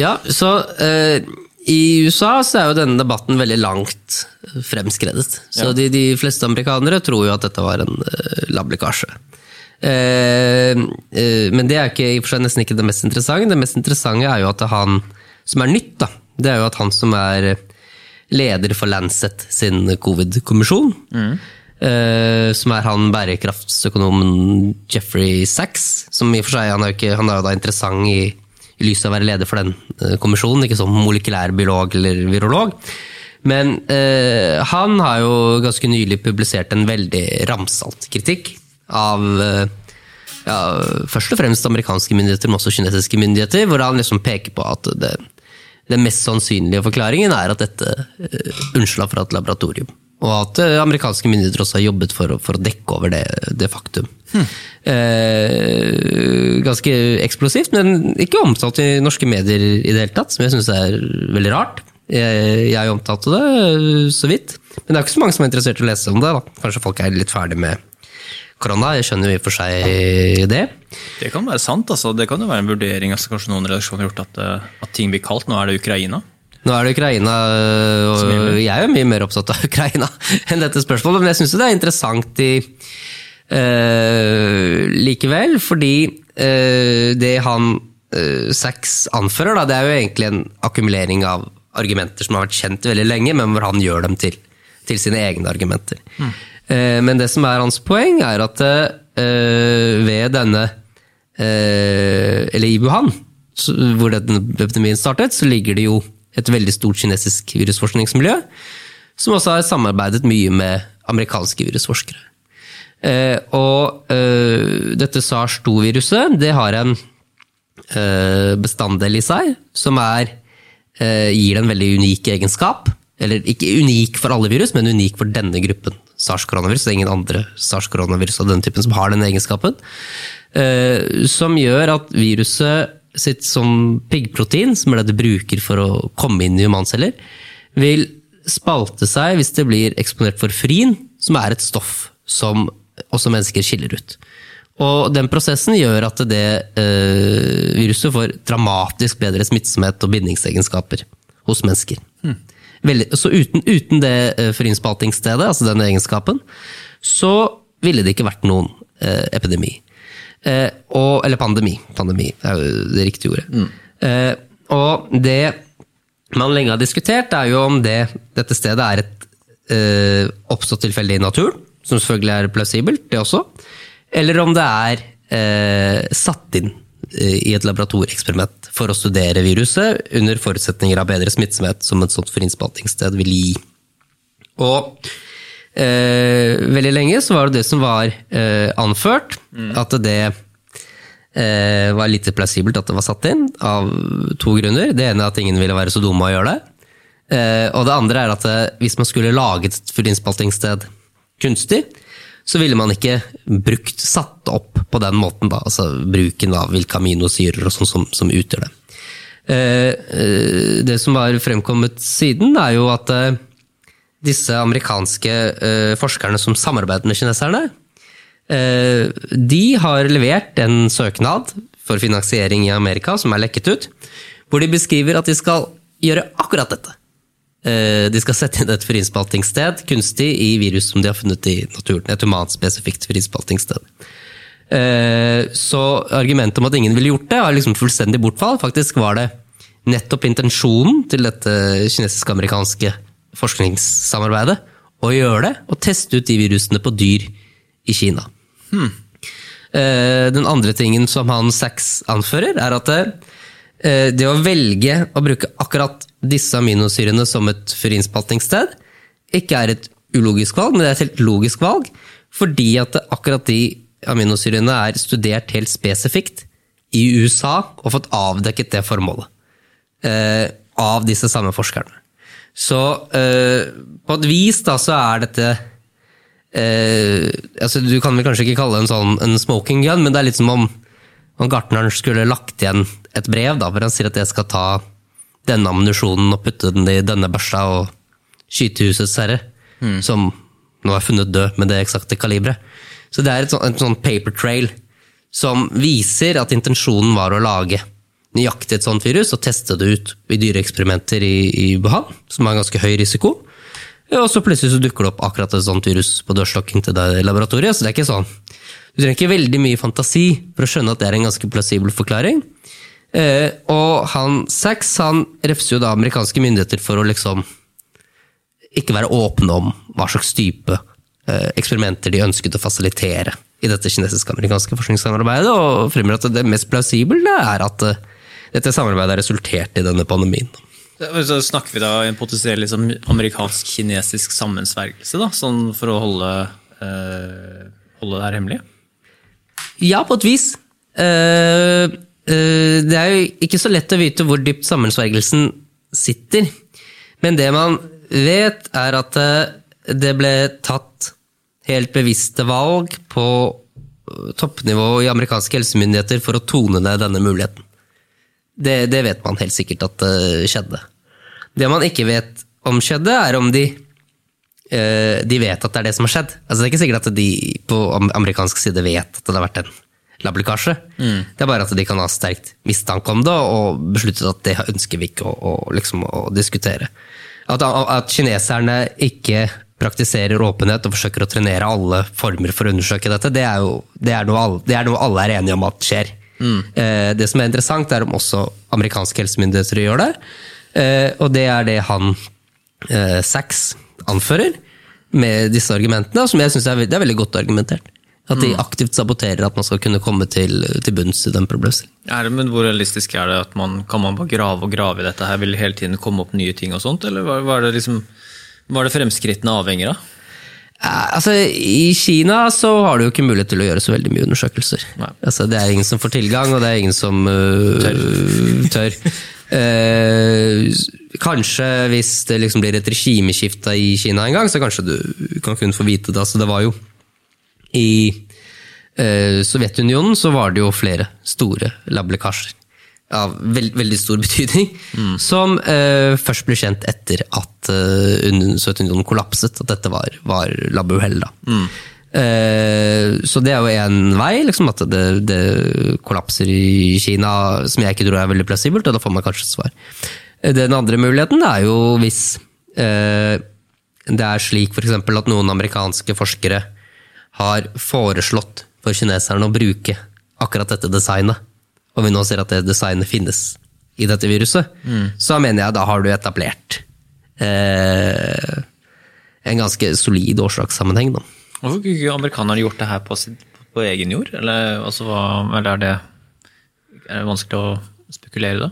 Ja, så eh, i USA så er jo denne debatten veldig langt fremskredet. Så Ja. de, de fleste amerikanere tror jo at dette var en uh, lablekkasje. Eh, eh, men det er ikke, i og for seg nesten ikke det mest interessante. Det mest interessante er jo at han som er nytt, da, det er jo at han som er leder for Lancet sin covid-kommisjon, eh, som er han bærekraftsøkonomen Jeffrey Sachs, som i og for seg han er jo, ikke, han er jo da interessant i, i lys av å være leder for den eh, kommisjonen, ikke som molekylærbiolog eller virolog. Men eh, han har jo ganske nylig publisert en veldig ramsalt kritikk av eh, ja, først og fremst amerikanske myndigheter, men også kinesiske myndigheter, hvor han liksom peker på at det, den mest sannsynlige forklaringen er at dette uh, unnskylda fra et laboratorium. Og at eh, amerikanske myndigheter også har jobbet for for å dekke over det, det faktum. Eh, ganske eksplosivt, men ikke omtalt i norske medier i det hele tatt, som jeg syns er veldig rart. Jeg, jeg omtalte det eh, så vidt, men det er ikke så mange som er interessert i å lese om det. Da. Kanskje folk er litt ferdig med korona, jeg skjønner jo i og for seg det. Det kan være sant. altså. Det kan jo være en vurdering altså, kanskje noen redaksjoner har gjort at, eh, at ting blir kaldt. Nå er det Ukraina. Nå er det Ukraina, og jeg er jo mye mer opptatt av Ukraina enn dette spørsmålet, men jeg syns det er interessant i, likevel, fordi eh, det han uh, Sachs anfører, da, det er jo egentlig en akkumulering av argumenter som har vært kjent veldig lenge, men hvor han gjør dem til, til sine egne argumenter. Eh, men det som er hans poeng, er at eh, ved denne eh, Eller i Wuhan, hvor denne epidemien startet, så ligger det jo et veldig stort kinesisk virusforskningsmiljø, som også har samarbeidet mye med amerikanske virusforskere. Eh, og eh, dette SARS-2-viruset, det har en eh, bestanddel i seg som er, gir det en veldig unik egenskap. Eller ikke unik for alle virus, men unik for denne gruppen SARS-koronavirus. Det er ingen andre SARS-koronavirus av denne typen som har den egenskapen. Som gjør at viruset sitt som piggprotein, som er det det bruker for å komme inn i humanceller, vil spalte seg hvis det blir eksponert for frin, som er et stoff som også mennesker skiller ut. Og den prosessen gjør at det eh, viruset får dramatisk bedre smittsomhet og bindingsegenskaper hos mennesker. Veldig, så uten, uten det eh, frinspaltingsstedet, altså den egenskapen, så ville det ikke vært noen eh, epidemi. Eh, og, eller pandemi. Pandemi er jo det riktige ordet. Eh, og det man lenge har diskutert, er jo om det, dette stedet er et eh, oppstått tilfeldig i naturen, som selvfølgelig er plausibelt, det også, eller om det er eh, satt inn eh, i et laboratorieeksperiment for å studere viruset under forutsetninger av bedre smittsomhet, som et sånt forinnspaltingssted vil gi. Og eh, veldig lenge så var det det som var eh, anført, at det eh, var lite plausibelt at det var satt inn, av to grunner. Det ene er at ingen ville være så dumme å gjøre det. Eh, og det andre er at eh, hvis man skulle laget et forinnspaltingssted kunstig, så ville man ikke brukt satt opp på den måten, da, altså bruken av hvilke aminosyrer og sånn som, som utgjør det. Eh, eh, det som har fremkommet siden, er jo at eh, disse amerikanske forskerne som samarbeider med kineserne, de har levert en søknad for finansiering i Amerika som er lekket ut, hvor de beskriver at de skal gjøre akkurat dette. Eh, De skal sette inn et frispaltingssted kunstig i virus som de har funnet i naturen. Et humanspesifikt frispaltingssted. Eh, Så argumentet om at ingen ville gjort det, har liksom fullstendig bortfall. Faktisk var det nettopp intensjonen til dette kinesisk-amerikanske forskningssamarbeidet å gjøre det, og teste ut de virusene på dyr i Kina. Hmm. Den andre tingen som han Sachs anfører, er at eh, det å velge å bruke akkurat disse aminosyrene som et furinspaltingssted, ikke er et ulogisk valg, men det er et helt logisk valg, fordi at akkurat de aminosyrene er studert helt spesifikt i USA og fått avdekket det formålet eh, av disse samme forskerne. Så eh, på et vis da, så er dette eh, altså Du kan vel kanskje ikke kalle det en sånn en smoking gun, men det er litt som om, om gartneren skulle lagt igjen et brev da, hvor han sier at jeg skal ta denne ammunisjonen og putte den i denne børsa og skyte husets herre, som nå er funnet død med det eksakte kaliberet. Så det er et sånn, en sånn paper trail som viser at intensjonen var å lage nøyaktig et sånt virus og teste det ut i dyreeksperimenter i, i Wuhan, som har ganske høy risiko. Og så plutselig så dukker det opp akkurat et sånt virus på dørstokken til det laboratoriet. Så det er ikke sånn. Du trenger ikke veldig mye fantasi for å skjønne at det er en ganske plassibel forklaring. Eh, og han Sax han refser jo da amerikanske myndigheter for å liksom ikke være åpne om hva slags type eh, eksperimenter de ønsket å fasilitere i dette kinesisk-amerikanske forskningssamarbeidet, og fremmer at det mest plausible er at eh, dette samarbeidet har resultert i denne pandemien. Så snakker vi da en potensiell liksom, amerikansk-kinesisk sammensvergelse, da, sånn for å holde, eh, holde det her hemmelig? Ja, på et vis. Eh, eh, det er jo ikke så lett å vite hvor dypt sammensvergelsen sitter. Men det man vet, er at eh, det ble tatt helt bevisste valg på eh, toppnivå i amerikanske helsemyndigheter for å tone ned denne muligheten. Det, det vet man helt sikkert at det skjedde. Det man ikke vet om skjedde, er om de eh, de vet at det er det som har skjedd. Altså, det er ikke sikkert at de på amerikansk side vet at det har vært en lablekkasje. Det er bare at de kan ha sterkt mistanke om det, og besluttet at det ønsker vi ikke å, å, liksom, å diskutere. At, at kineserne ikke praktiserer åpenhet og forsøker å trenere alle former for å undersøke dette, det er, jo, det er, noe, alle, det er noe alle er enige om at skjer. Eh, det som er interessant, er om også amerikanske helsemyndigheter gjør det. Eh, og det er det han eh, anfører med disse argumentene, som jeg syns er, er veldig godt argumentert. At de aktivt saboterer at man skal kunne komme til, til bunns i den problemstillingen. Men hvor realistisk er det at man kan man bare grave og grave i dette her? Vil det hele tiden komme opp nye ting og sånt, eller hva, er det liksom hva er det fremskrittene avhenger av? Altså, I Kina så har du jo ikke mulighet til å gjøre så veldig mye undersøkelser. Altså, det er ingen som får tilgang, og det er ingen som uh, tør. Eh, kanskje hvis det liksom blir et regimeskifte i Kina en gang, så kanskje du kan kun få vite det. Altså, det var jo I eh, Sovjetunionen så var det jo flere store lablekkasjer av veld, veldig stor betydning, som eh, først ble kjent etter at eh, Sovjetunionen kollapset, at dette var, var labbeuhell. da. Eh, så det er jo en vei, liksom, at det, det kollapser i Kina, som jeg ikke tror er veldig plassibelt, og da får man kanskje et svar. Eh, Den andre muligheten er jo hvis eh, det er slik for eksempel at noen amerikanske forskere har foreslått for kineserne å bruke akkurat dette designet, og vi nå ser at det designet finnes i dette viruset, så mener jeg da har du etablert eh, en ganske solid årsakssammenheng. Da. Hvorfor kunne ikke amerikanerne gjort det her på, på egen jord? Eller, altså, eller er, det, er det vanskelig å spekulere det?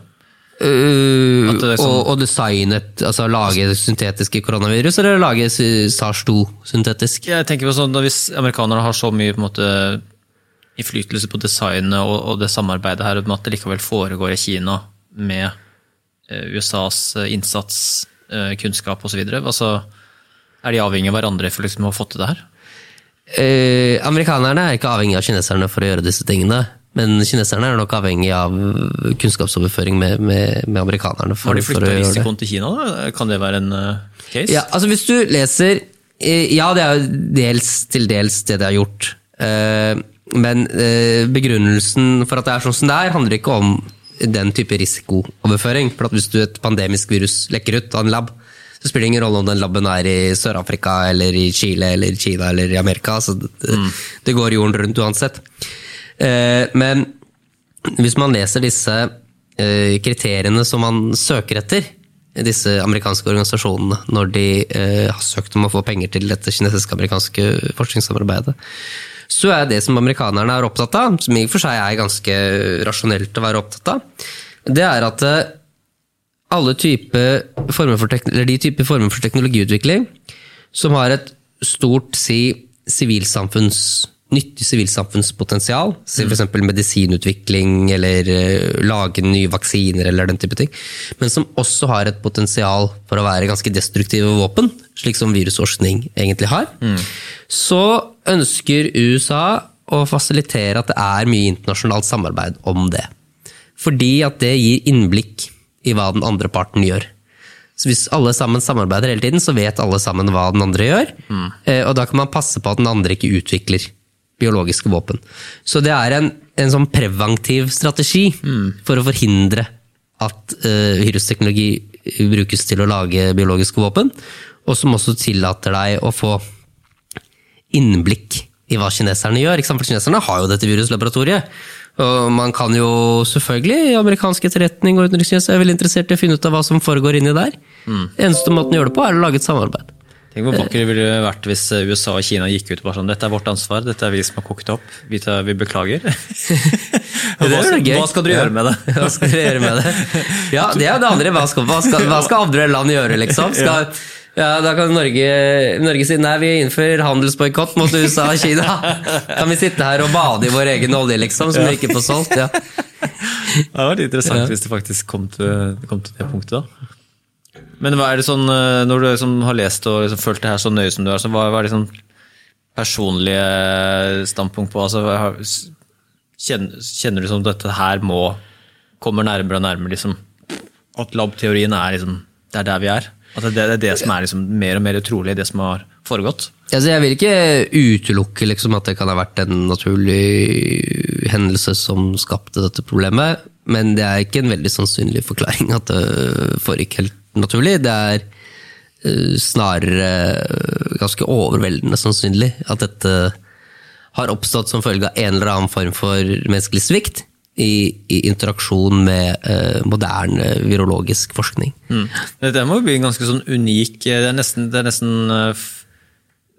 Uh, det sånn- og, og designet, altså lage syntetiske koronavirus, eller lage SARS-2 syntetisk? Jeg tenker på sånn, Hvis amerikanerne har så mye på en måte, innflytelse på designet og, og det samarbeidet her, og at det likevel foregår i Kina med eh, USAs eh, innsats, eh, kunnskap osv., altså, er de avhengig av hverandre for liksom å få til det her? Eh, amerikanerne er ikke avhengig av kineserne for å gjøre disse tingene. Men kineserne er nok avhengig av kunnskapsoverføring med, med, med amerikanerne. For, Har de flytta risikoen til Kina? da? Kan det være en eh, case? Ja, altså Hvis du leser Ja, det er jo dels til dels det de har gjort. Eh, Men eh, begrunnelsen for at det er sånn som det er, handler ikke om den type risikooverføring. For Hvis du et pandemisk virus lekker ut av en lab, så spiller det ingen rolle om den laben er i Sør-Afrika eller i Chile eller i Kina eller i Amerika. Så det, det går jorden rundt uansett. Eh, Men hvis man leser disse eh, kriteriene som man søker etter, disse amerikanske organisasjonene, når de eh, har søkt om å få penger til dette kinesisk-amerikanske forskningssamarbeidet, så er det som amerikanerne er opptatt av, som i og for seg er ganske rasjonelt å være opptatt av, det er at alle type former for, de typer former for teknologiutvikling som har et stort si, sivilsamfunns, nyttig sivilsamfunnspotensial, si f.eks. medisinutvikling eller eh, lage nye vaksiner eller den type ting, men som også har et potensial for å være ganske destruktive våpen, slik som virusforskning egentlig har, så ønsker USA å fasilitere at det er mye internasjonalt samarbeid om det. Fordi at det gir innblikk i hva den andre parten gjør. Så hvis alle sammen samarbeider hele tiden, så vet alle sammen hva den andre gjør. Mm. Og da kan man passe på at den andre ikke utvikler biologiske våpen. Så det er en, en sånn preventiv strategi for å forhindre at uh, virusteknologi brukes til å lage biologiske våpen, og som også tillater deg å få innblikk i hva kineserne gjør. Ikke sant? For kineserne har jo dette viruslaboratoriet. Og man kan jo selvfølgelig, i amerikansk etterretning og utenrikstjeneste er veldig interessert i å finne ut av hva som foregår inni der. Eneste måten å gjøre det på, er å lage et samarbeid. Tenk hvor vakker det ville vært hvis eh, USA og Kina gikk ut og bare sånn Dette er vårt ansvar, dette er vi som har kokt opp. Vi, tar, vi beklager. Hva, hva skal dere gjøre med det? Hva skal dere gjøre med det? Ja, det er jo det andre. Hva skal, hva skal, hva skal andre land gjøre, liksom? Skal, ja, Da kan Norge, Norge si nei, vi innfører handelsboikott mot USA og Kina. Kan vi sitte her og bade i vår egen olje, liksom, som vi ikke får solgt? Ja. Det hadde vært interessant hvis det faktisk kom til, kom til det punktet. da. Men hva er det sånn, eh, når du liksom har lest og liksom følt det her så nøye som du har, så hva, hva er det sånn personlige standpunkt på? Altså, kjenner, kjenner du som dette her må kommer nærmere og nærmere? Liksom, at labteorien er liksom, det er der vi er? At det, det er det som er liksom mer og mer utrolig, det som har foregått? Altså, jeg vil ikke utelukke liksom, at det kan ha vært en naturlig hendelse som skapte dette problemet, men det er ikke en veldig sannsynlig forklaring at det foregikk helt naturlig. Det er eh, snarere eh, ganske overveldende sannsynlig at dette har oppstått som følge av en eller annen form for menneskelig svikt i, i interaksjon med uh, moderne virologisk forskning. Mm. Dette må bli en ganske sånn unik Det er nesten, det er nesten,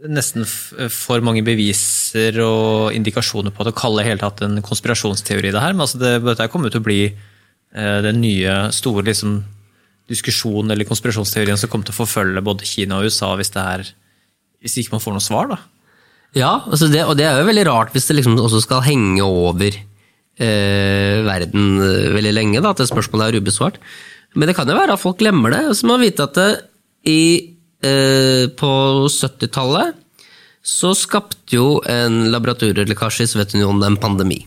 nesten for mange beviser og indikasjoner på at å kalle hele tatt en konspirasjonsteori, det her. Men altså det, dette kommer til å bli eh, den nye store liksom, diskusjonen eller konspirasjonsteorien som kommer til å forfølge både Kina og USA hvis, det er, hvis ikke man får noe svar. da. Ja, altså det, og det er jo veldig rart hvis det liksom også skal henge over eh, verden eh, veldig lenge, da, at det spørsmålet er ubesvart. Men det kan jo være at folk glemmer det. Så må man vite at det, i, eh, på 70-tallet så skapte jo en laboratorielekkasje i Sovjetunionen en pandemi.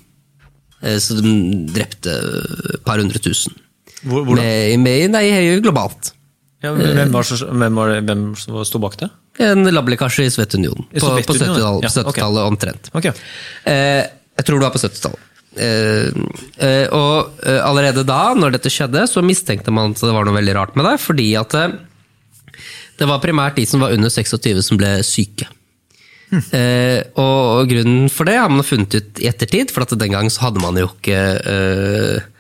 Eh, så de drepte et par hundre tusen. Hvor? Med, med, nei, globalt. Ja, men hvem, var, hvem, var hvem sto bak det? En lablekkasje i Sovjetunionen. På, på 70-tallet ja, okay. omtrent. Okay. Eh, jeg tror det var på 70-tallet. Eh, eh, og eh, allerede da, når dette skjedde, så mistenkte man at det var noe veldig rart med det, fordi at eh, det var primært de som var under 26 som ble syke. Eh, og grunnen for det har man funnet ut i ettertid, for den gang hadde man jo ikke eh,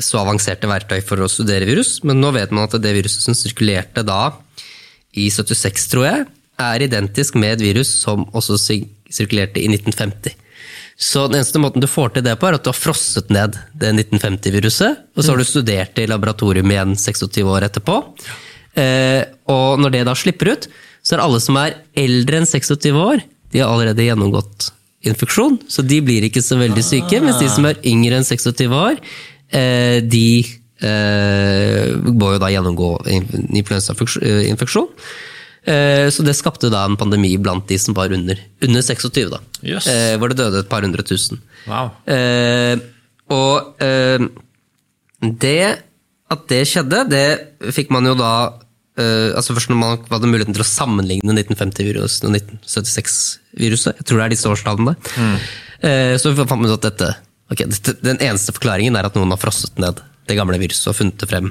så avanserte verktøy for å studere virus, men nå vet man at det viruset som sirkulerte da, i 76 tror jeg, er identisk med et virus som også sirkulerte i 1950. Så den eneste måten du får til det på, er at du har frosset ned det 1950-viruset, og så har du studert det i laboratorium igjen 26 år etterpå. Eh, og når det da slipper ut, så er alle som er eldre enn 26 år, de har allerede gjennomgått infeksjon, så de blir ikke så veldig syke, mens de som er yngre enn 26 år, de eh, må jo da gjennomgå in- influensainfeksjon. Eh, Så det skapte da en pandemi blant de som var under, under 26, da. Yes. Eh, Hvor det døde et par hundre tusen. Wow. Eh, og eh, det at det skjedde, det fikk man jo da Uh, altså Først når man hadde muligheten til å sammenligne 1950-viruset og 1976-viruset, jeg tror det er disse årstallene, eh, så fant man ut at dette, ok, dette Den eneste forklaringen er at noen har frosset ned det gamle viruset og funnet det frem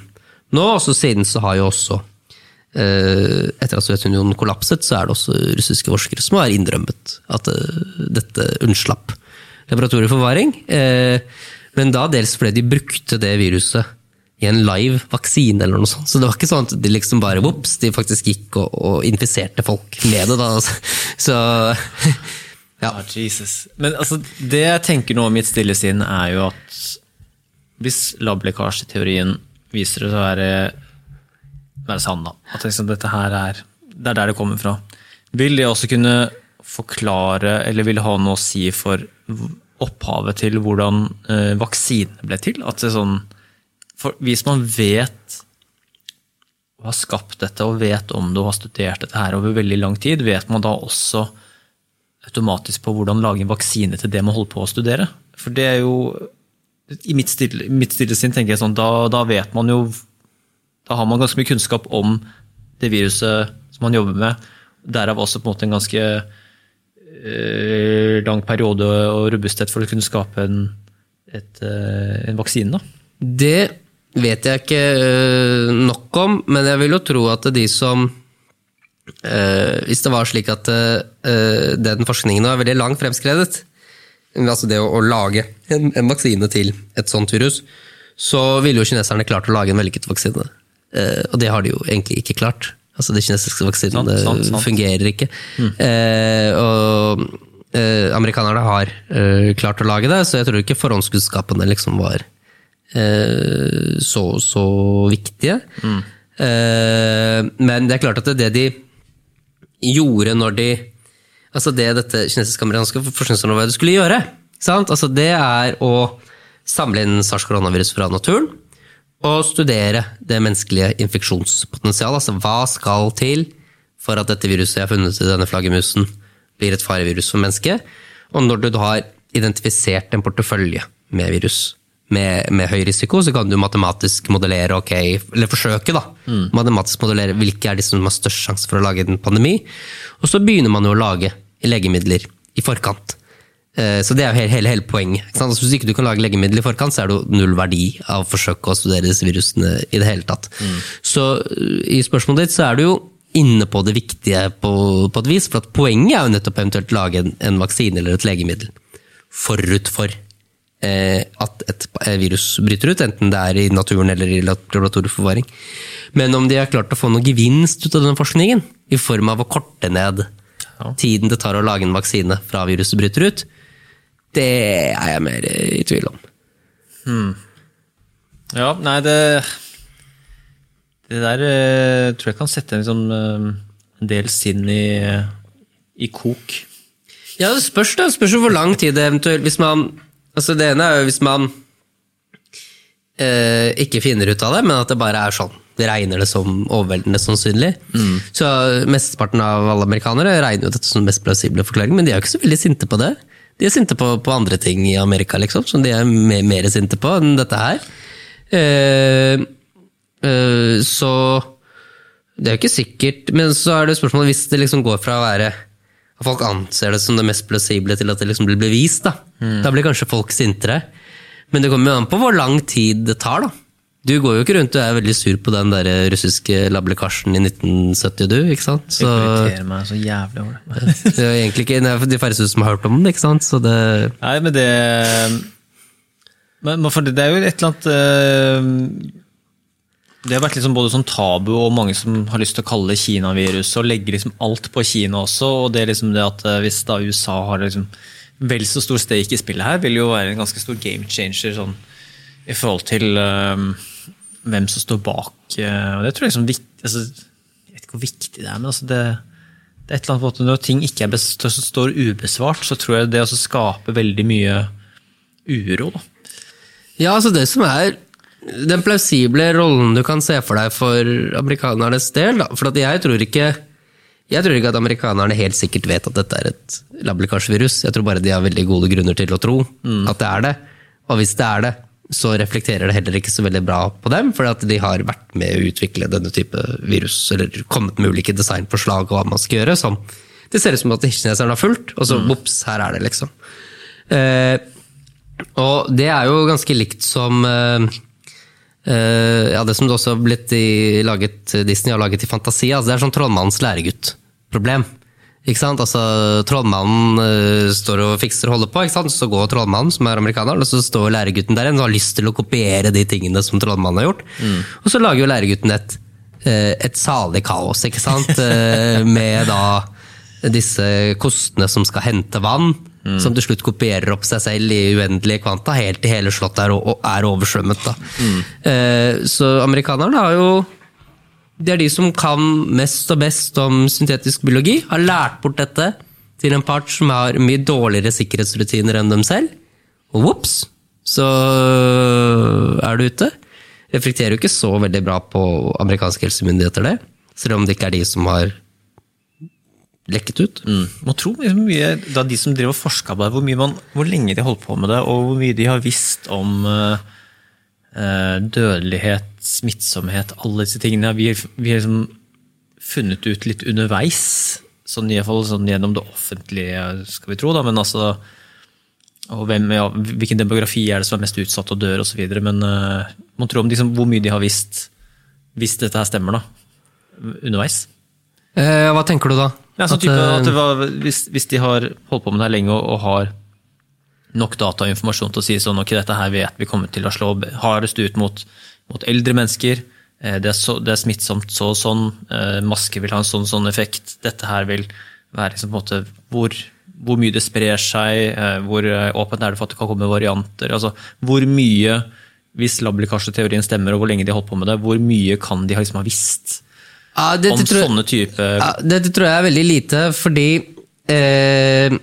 nå. også siden så har jo også eh, etter at Sovjetunionen kollapset, så er det også russiske forskere som har innrømmet at eh, dette unnslapp laboratorieforvaring. Eh, Men da dels fordi de brukte det viruset i en live vaksine eller noe sånt. Så det var ikke sånn at de liksom bare vops, de faktisk gikk og, og infiserte folk med det. da. Så ja. Ah, Jesus. Men altså, det jeg tenker nå i mitt stille sinn, er jo at hvis lablekkasjeteorien viser det å være, være sann, da, at liksom dette her er det er der det kommer fra, vil det også kunne forklare, eller vil ha noe å si for opphavet til hvordan eh, vaksinene ble til? At det er sånn, for Hvis man vet og har skapt dette og vet om det og har studert dette her over veldig lang tid, vet man da også automatisk på hvordan lage en vaksine til det man holder på å studere. For det er jo I mitt stille, mitt stille tenker jeg sånn, da, da vet man jo Da har man ganske mye kunnskap om det viruset som man jobber med. Derav også på en måte en ganske øh, lang periode og robusthet for å kunne skape en, et, øh, en vaksine? da? Det vet jeg ikke øh, nok om, men jeg vil jo tro at de som øh, Hvis det var slik at uh, den forskningen var veldig langt fremskredet, altså det å, å lage en, en vaksine til et sånt virus, så ville jo kineserne klart å lage en vellykket vaksine. Uh, og det har de jo egentlig ikke klart. Altså De kinesiske vaksinene Sant, sant, sant. fungerer ikke. Eh, og amerikanerne har klart å lage det, så jeg tror ikke forhåndskunnskapene liksom var så, så viktige. Eh, men det er klart at det, det de gjorde når de Altså det dette kinesisk-amerikanske forskningssamarbeidet skulle gjøre? Altså det er å samle inn sars-koronavirus fra naturen og studere det menneskelige infeksjonspotensialet. Altså hva skal til for at dette viruset jeg har funnet i denne flaggermusen, blir et farevirus for mennesket. Og når du har identifisert en portefølje med virus med, med høy risiko, så kan du matematisk modellere, okay, eller forsøke da, matematisk modellere hvilke er de som har størst sjanse for å lage en pandemi. Og så begynner man jo å lage legemidler i forkant. Eh, Så det er jo hele, hele, hele poenget. Altså, hvis ikke du kan lage legemidler i forkant, så er det jo null verdi av å forsøke å studere disse virusene i det hele tatt. Så uh, i spørsmålet ditt så er du jo inne på det viktige på, på et vis, for at poenget er jo nettopp eventuelt å lage en, en vaksine eller et legemiddel forut for eh, at et eh, virus bryter ut, enten det er i naturen eller i laboratorieforvaring. Men om de har klart å få noe gevinst ut av den forskningen, i form av å korte ned tiden det tar å lage en vaksine fra viruset bryter ut, det er jeg mer i tvil om. Ja, nei, det Det der eh, tror jeg kan sette en, eh, en del sinn i, i kok. Ja, det spørs da. Det spørs hvor lang tid det eventuelt Hvis man Altså, det ene er jo hvis man eh, ikke finner ut av det, men at det bare er sånn. Det regner det som overveldende sannsynlig. Så mesteparten av alle amerikanere regner jo dette som den mest plausible forklaring, men de er jo ikke så veldig sinte på det. De er sinte på, på andre ting i Amerika, liksom, som de er mer, mer sinte på enn dette her. Eh, eh, så det er jo ikke sikkert, men så er det spørsmålet hvis det liksom går fra å være folk anser det som det mest plausible til at det liksom blir bevist, da. Da blir kanskje folk sintere. Men det kommer jo an på hvor lang tid det tar, da. Du går jo ikke rundt og er veldig sur på den der russiske lablekarsen i 1970, du, ikke sant? Så irriterer meg så jævlig over det. det er egentlig ikke er de færreste som har hørt om det, ikke sant? Så det Nei, men det men, for det, det er jo et eller annet eh, Det har vært liksom både sånn tabu og mange som har lyst til å kalle det Kina-virus og legge liksom alt på Kina også. og det er liksom det at eh, Hvis da USA har liksom vel så stor stake i spillet her, vil jo være en ganske stor game changer sånn, i forhold til um, hvem som står bak. Uh, og det tror jeg liksom viktig, altså, Jeg vet ikke hvor viktig det er, men altså det, det er et eller annet på en måte, Når ting ikke er bes, står ubesvart, så tror jeg det også skaper veldig mye uro. da. Ja, altså det som er den plausible rollen du kan se for deg for amerikanernes del, da. For at jeg tror ikke jeg tror ikke at amerikanerne helt sikkert vet at dette er et labrikasjevirus. Jeg tror bare de har veldig gode grunner til å tro at det er det. Og hvis det er det, så reflekterer det heller ikke så veldig bra på dem, for de har vært med å utvikle denne type virus, eller kommet med ulike designforslag og hva man skal gjøre, Sånn. det ser ut som at kineserne har fulgt, og så bops, her er det, liksom. Eh, og det er jo ganske likt som eh, ja, det som det også har blitt i, laget, Disney har laget i Fantasi. Altså det er sånn trollmannens læregutt-problem. Ikke sant? Altså, Trollmannen uh, står og fikser og holder på, ikke sant? så går trollmannen, som er amerikaner, og så står læregutten der igjen og har lyst til å kopiere de tingene som trollmannen har gjort. Og så lager jo læregutten et, eh, et salig kaos, ikke sant? Eh, med da disse kostene som skal hente vann, som til slutt kopierer opp seg selv i uendelige kvanta, helt til hele slottet er, er oversvømmet. Da. Eh, Så amerikanerne har jo Det er de som kan mest og best om syntetisk biologi, har lært bort dette til en part som har mye dårligere sikkerhetsrutiner enn dem selv. Og vops, så er du ute. Reflekterer jo ikke så veldig bra på amerikanske helsemyndigheter, det. Selv om det ikke er de som har lekket ut. Man tror liksom mye, da De som driver forska på det, hvor, mye man, hvor lenge de har holdt på med det, og hvor mye de har visst om uh, dødelighet, smittsomhet, alle disse tingene. Vi, vi har liksom funnet ut litt underveis sånn, i hvert fall sånn gjennom det offentlige, skal vi tro. da, men altså og hvem, ja, Hvilken demografi er det som er mest utsatt og dør osv. Men uh, man tror om liksom, hvor mye de har visst hvis dette her stemmer, da, underveis. Eh, hva tenker du da? Ja, så At, type, eh, at det var, hvis, hvis de har holdt på med det her lenge og, og har nok data og informasjon til å si sånn, ok, dette her vet vi kommer til å slå hardest ut mot, mot eldre mennesker, eh, det er, så, det er smittsomt så og sånn, Maske vil ha en sånn sånn effekt, dette her vil være liksom på en måte hvor, hvor mye det sprer seg, eh, hvor eh, åpent er det for at det kan komme varianter, altså hvor mye, hvis lablekkasjeteorien stemmer og hvor lenge de har holdt på med det, hvor mye kan de liksom ha visst ja, om tror, sånne type ja, dette tror jeg er veldig lite, fordi eh,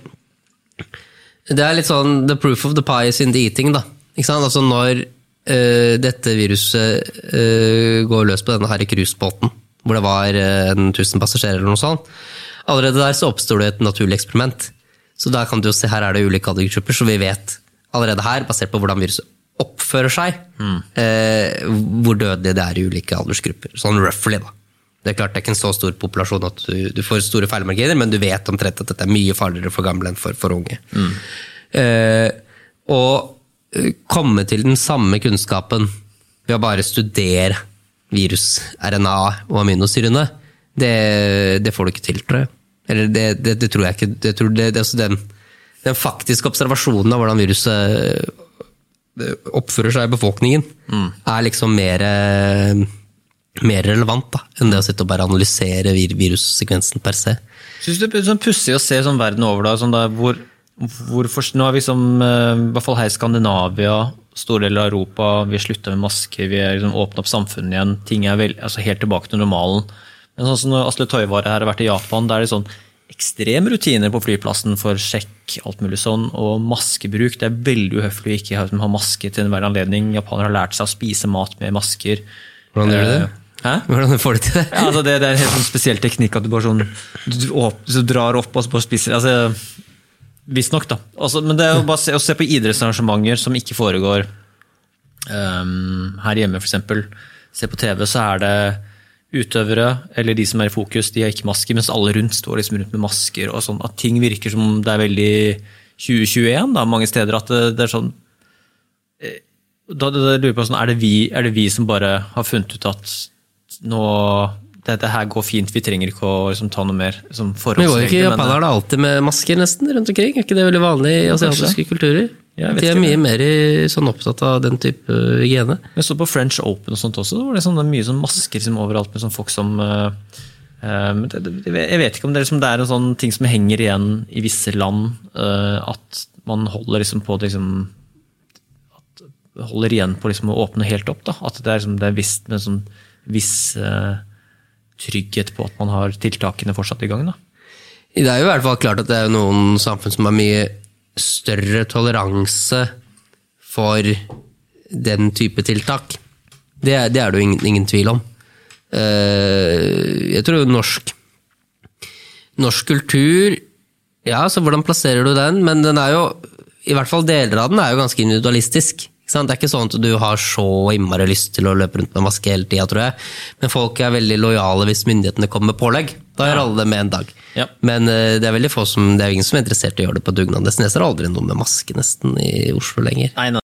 Det er litt sånn the proof of the pie is in the eating, da. Ikke sant? Altså når eh, dette viruset eh, går løs på denne her cruisebåten, hvor det var eh, en tusen passasjerer eller noe sånt, allerede der så oppstår det et naturlig eksperiment. Så der kan du jo se, her er det ulike aldersgrupper, så vi vet allerede her, basert på hvordan viruset oppfører seg, eh, hvor dødelige det er i ulike aldersgrupper. Sånn roughly, da. Det er klart det er ikke en så stor populasjon at du, du får store feilmarginer, men du vet omtrent at dette er mye farligere for gamle enn for, for unge. Eh, og eh, komme til den samme kunnskapen ved å bare studere virus, RNA og aminosyrene, det, det får du ikke til, tror jeg. Eller det, det, det tror jeg ikke. Det, det, det, altså den, den faktiske observasjonen av hvordan viruset eh, oppfører seg i befolkningen, er liksom mer, eh, mer relevant da, enn det å sitte og bare analysere vir virussekvensen per se. Syns du det er sånn pussig å se sånn verden over, da, sånn da hvor, hvor for, Nå er vi som, eh, i hvert fall her i Skandinavia, store deler av Europa, vi har slutta med masker, vi har liksom åpna opp samfunnet igjen. Ting er vel, altså helt tilbake til normalen. Men sånn som når Asle Tøyvare her har vært i Japan, da er det sånn ekstreme rutiner på flyplassen for sjekk, alt mulig sånn, og maskebruk. Det er veldig uhøflig å ikke ha, maske til enhver anledning. Japanere har lært seg å spise mat med masker. Hvordan gjør du det? Hæ? Hvordan får du til det? Ja, altså det, det er en helt sånn spesiell teknikk at du bare sånn du, opp, du drar opp og så bare spiser. Altså, Visstnok, da. Altså, men det er jo bare å se, å se på idrettsarrangementer som ikke foregår um, her hjemme, f.eks. Se på TV, så er det utøvere, eller de som er i fokus, de har ikke masker, mens alle rundt står liksom rundt med masker. og sånn, At ting virker som det er veldig 2021 da, mange steder. At det, det er sånn eh, da, da, da lurer jeg på sånn, er det, vi, er det vi som bare har funnet ut at nå dette her går fint, vi trenger ikke å liksom, ta noe mer liksom, Men går ikke japanerne japanere alltid med masker nesten rundt omkring? Er ikke det veldig vanlig i asiatiske kulturer? Ja, De er mye mer i, sånn opptatt av den type hygiene. Jeg så på French Open og sånt også, så var det sånn, det mye sånn masker liksom, overalt med sånn folk som uh, eh, det, det, Jeg vet ikke om det, er liksom, er en sånn ting som henger igjen i visse land, eh, at man holder liksom på det, liksom, at holder igjen på liksom, å åpne helt opp. Da. At det er, liksom, det er visst med sånn viss eh, trygghet på at man har tiltakene fortsatt i gang. Da. Det er jo i hvert fall klart at det er noen samfunn som har mye større toleranse for den type tiltak. Det, er- det jo ingen, ingen tvil om. Eh, Jeg tror norsk Norsk kultur Ja, så hvordan plasserer du den? Men den er jo, i hvert fall deler av den er jo ganske individualistisk. Det er ikke sånn at du har så innmari lyst til å løpe rundt med maske hele tida, tror jeg. Men folk er veldig lojale hvis myndighetene kommer med pålegg. Da gjør alle det med en dag. Ja. Men eh, det er veldig få som, det er ingen som er interessert i å gjøre det på dugnad. Det Jeg ser aldri noen med maske nesten i Oslo lenger. Nei, nei.